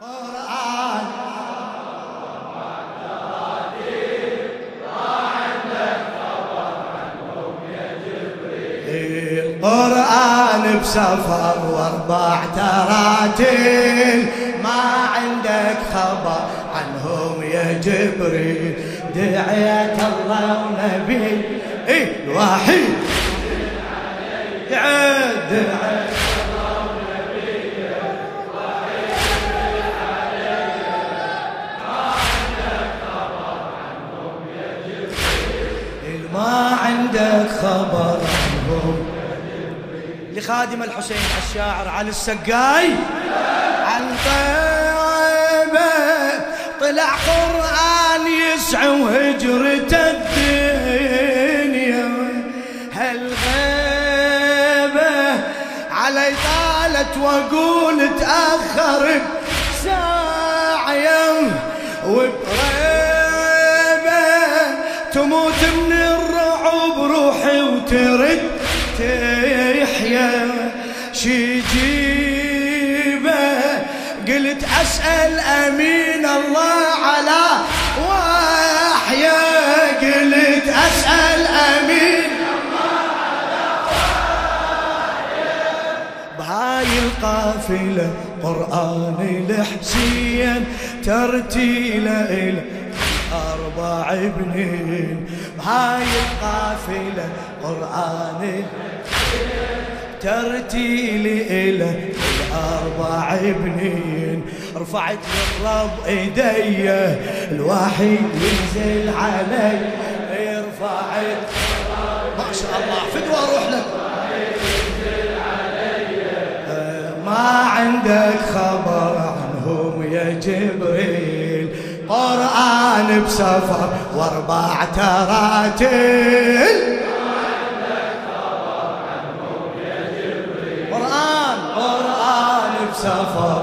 قرآن القرآن بسفر وأربع تراتيل. ما عندك خبر عنهم يا جبريل. دعيت الله ونبي إيه الوحيد. دعيت خبر عنهم لخادم الحسين الشاعر علي السقاي. عن طيبة طلع قرآن يسعى وهجرة الدنيا. هالغيبة علي طالت وأقول تأخر بساعة وبريبة تحيا شي جيبه قلت أسأل أمين الله على وحيا قلت أسأل أمين بهاي القافلة قرآن الحسين ترتيله أربع بنين بهاي القافلة قرآن. ترتيلي إلى الأربع بنين رفعت للرب إيدي. الواحد ينزل علي. رفعت ما شاء الله. فدوى أروح لك. ما عندك خبر عنهم يا جبريل. قرآن بسفر وأربع تراتيل قرآن قرآن بسفر.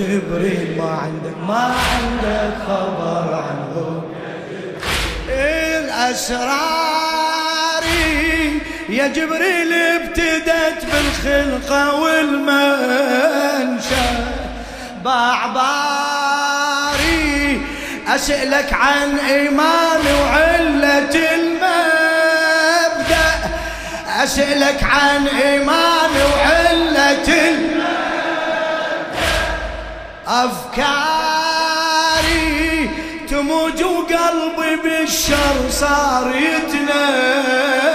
جبريل ما عندك ما عندك خبر عنهم الأسرار يا جبريل ابتدت بالخلقة والمنشأ. بعباري أسألك عن إيمان وعلة المبدأ. أسألك عن إيمان وعلة المبدأ أفكاري تموج وقلبي بالشر صار يتنبأ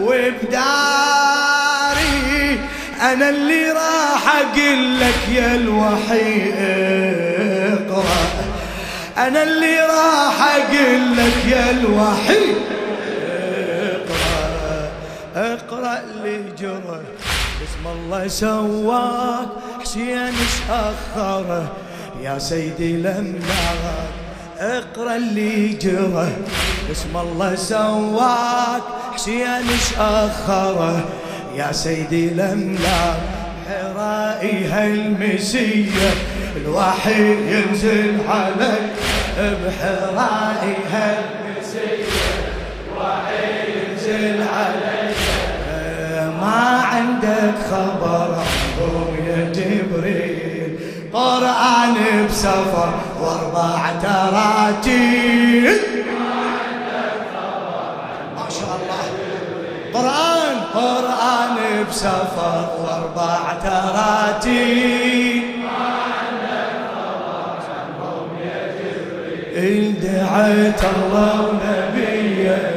وبداري أنا اللي راح أقول لك يا الوحي اقرأ. أنا اللي راح أقول لك يا الوحي اقرأ. اقرأ اللي جرى اسم الله سواك. حسين شأخره يا سيدي لملاك اقرأ اللي جرى اسم الله سواك. حسين شأخره يا سيدي لملاك حرائي هالمسية. الوحي ينزل عليك بحرائي هالمسية. الوحي ينزل عليك ما عندك خبر عنهم جبريل قرآن بسفر واربع تراتيل ما شاء الله. قرآن قرآن بسفر واربع تراتيل دعيت الله ونبيه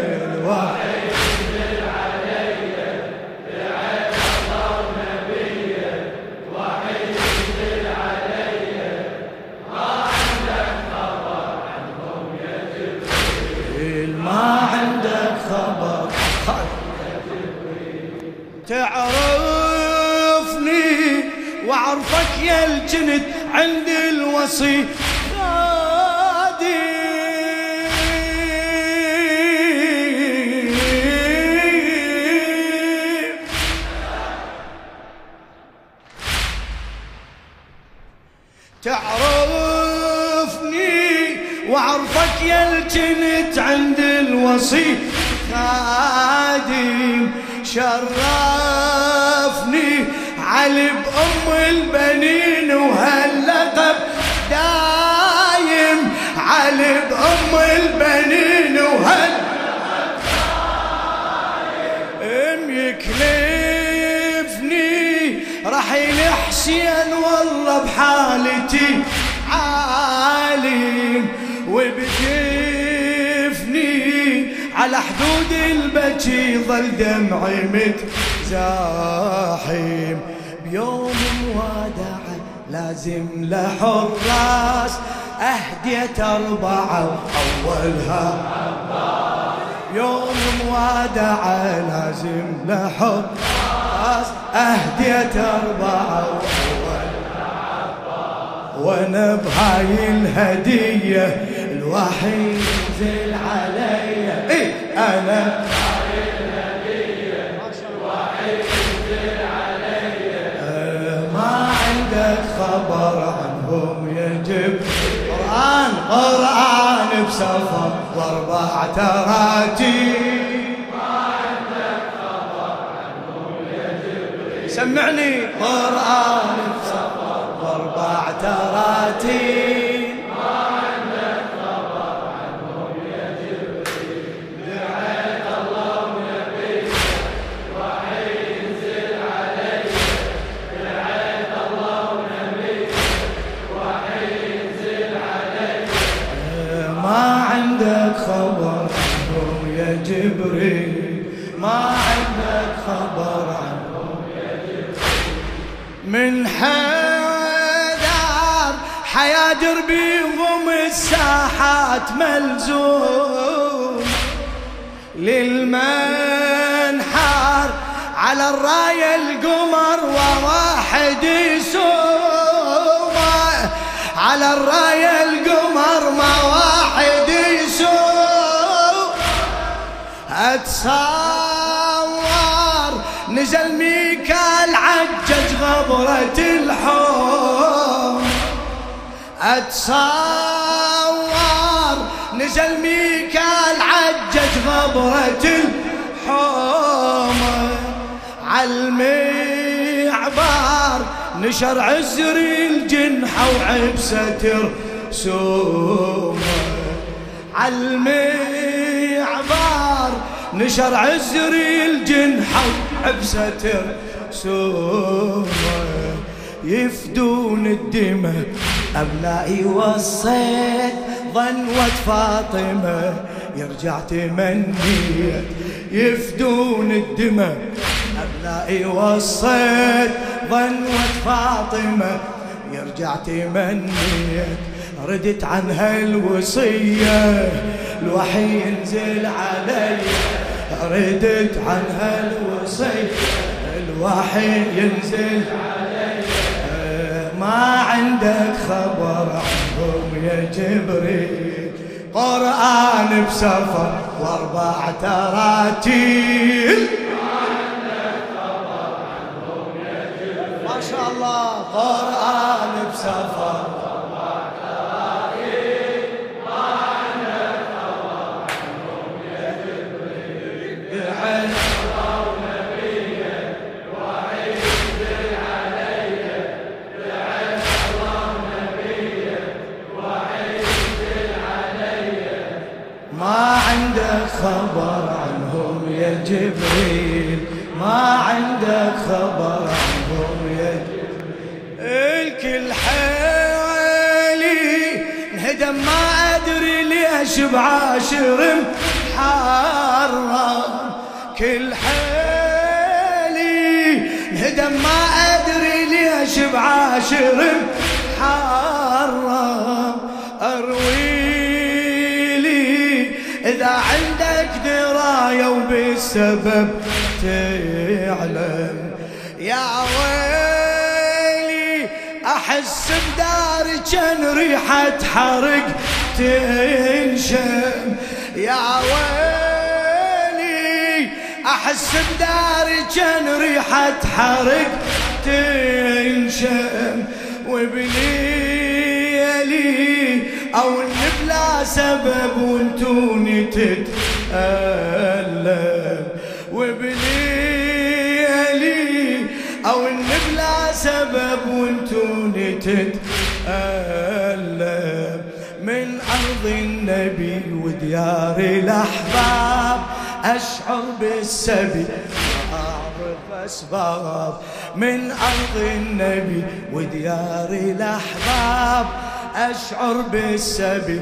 الوصي خادم شرفني علي بأم البنين وهاللقب دايم علي بأم البنين وهاللقب يكلفني رحيل حسين والله بحالتي عالم وبكيفني على حدود البكي ظل دمعي متزاحم بيوم موادعة لازم لحراس أهديت أربعة أولها يوم موادعة لازم لحراس أهديت أربعة وأنا بهاي الهدية الوحيد ينزل علي أنا ما عندك خبر عنهم يجب. قرآن قرآن بسفر واربع تراتي سمعني. قرآن بسفر واربع تراتي ما عندك خبر عنهم من حيدر حيادر بيهم الساحات ملزوم. للمنحر على الراية القمر وواحد يسوم. على الراية القمر أتصور نزل ميكال عجج غبرة الحوم أتصور نزل ميكال عجج غبرة الحوم عالمعبار نشر عزري الجنحة وعبسة رسومه عالمعبار نشر عزري الجنحة وعبسة رسومه يفدون الدماء أبنائي وصيت ظنوة فاطمة يرجع تمنيت يفدون الدماء أبنائي وصيت ظنوة فاطمة يرجع تمنيت ردت عنها الوصية الوحي ينزل علي ردت عنها الوصية الوحي ينزل ما عندك خبر عنهم يا جبريل؟ قرآن بسفر وأربع تراتيل. ما شاء الله قرآن بسفر خبر عنهم يا جبريل. ما عندك خبر عنهم يا جبريل. الكل حالي انهدم ما أدري ليش بعاشر محرم كل حالي انهدم ما أدري ليش بعاشر محرم درايه وبالسبب تعلم. يا ويلي أحس بداري كان ريحة حرق تنشم. يا ويلي أحس بداري كان ريحة حرق تنشم. وبليلي أو إن بلا سبب وانتوني تتألم وبليلي أو إن بلا سبب وانتوني تتألم من أرض النبي وديار الأحباب أشعر بالسبي أسباب من أرض النبي وديار الأحباب أشعر بالسبي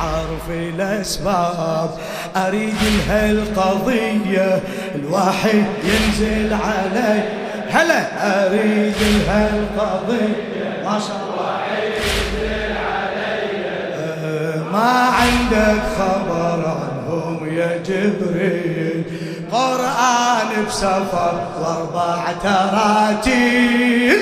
أعرف الأسباب. أريد لها القضية الواحد ينزل علي. هلا أريد لها القضية ما شاء الله. ما عندك خبر عنهم يا جبريل؟ قرآن بسفر وأربع تراتيل.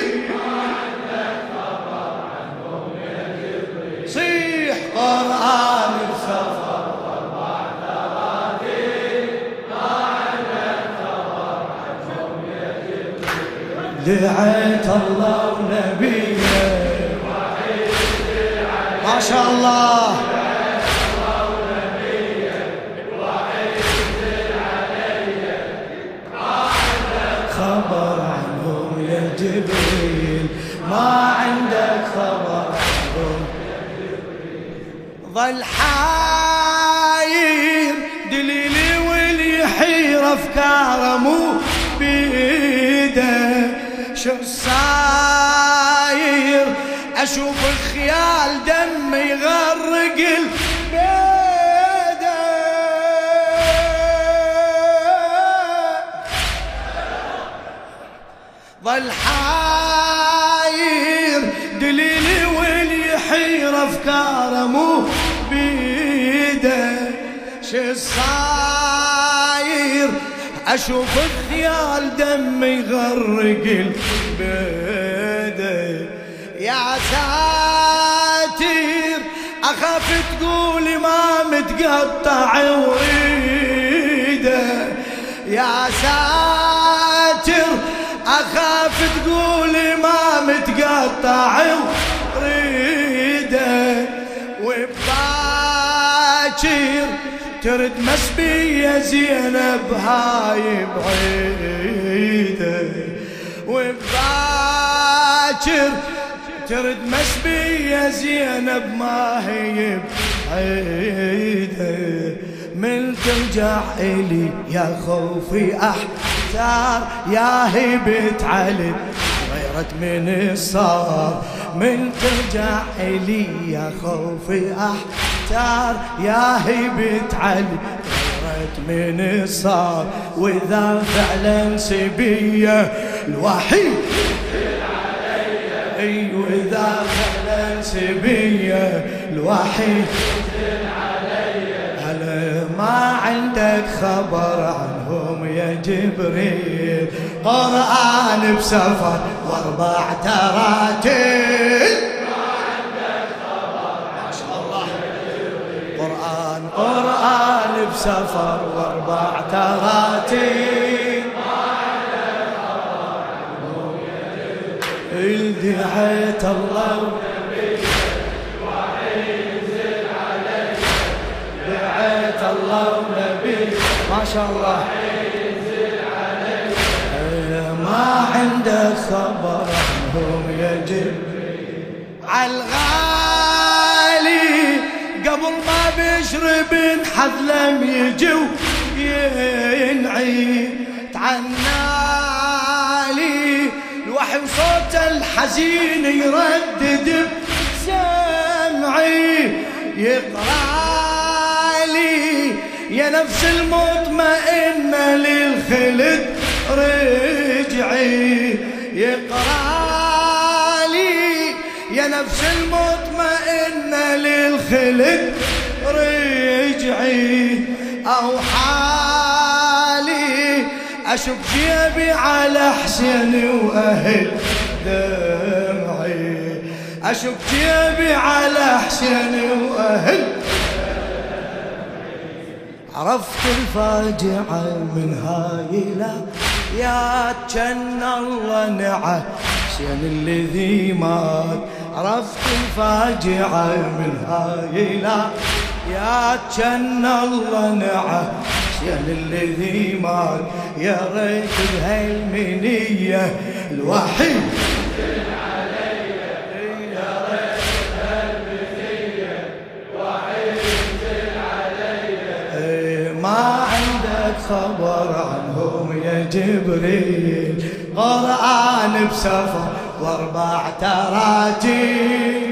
دعيت الله ونبيه ما شاء الله. خبر عنهم يا جبريل. ما عندك خبر عنهم. ظل حاير دليلي واللي يحير أفكاره مو بيده شو صاير أشوف الخيال دم يغرق ظل حاير دليلي واللي يحير أفكاره مو بيده. شو صاير؟ أشوف الخيال دم يغرق البيده يا ساتر أخاف تقولي ما متقطع وريدة. يا ساتر ترد مسبية زينب هاي بعيدة. وباكر ترد مسبية زينب ما هي بعيدة. من ترجع إلي يا خوفي أحتار يا هبة علي غيرت من صار من ترجع إلي يا خوفي أحتار. يا هبة علي غيرت من صار وإذا فعلا سبية الوحيد. أيوه اذا فعلا سبية الوحيد. ما عندك خبر عنهم يا جبريل؟ قرآن بسفر وأربع تراتيل. بسفر وأربع تراتيل دعيت الله. الله ما شاء الله. ما عندك خبر عنهم يا جبريل عالغالي قبل ما حذلم يجو ينعي تعنالي الوحي وصوت الحزين يردد بسمعي. يقرأ لي يا نفس المطمئنة للخلد رجعي. يقرأ لي نفس المطمئنة للخلد رجعي أو حالي أشوف جيبي على حسين وأهل دمعي. أشوف جيبي على حسين وأهل عرفت الفاجعة من هاي لا. يا كان الله نعى حسين الذي مات. عرفت الفاجعة من هاي لا يا كأن الله نعم يا للذي مات. يا ريت بهالمنية الوحيد ما عندك خبر عنهم يا جبريل؟ قرآن بسفر واربع تراجيل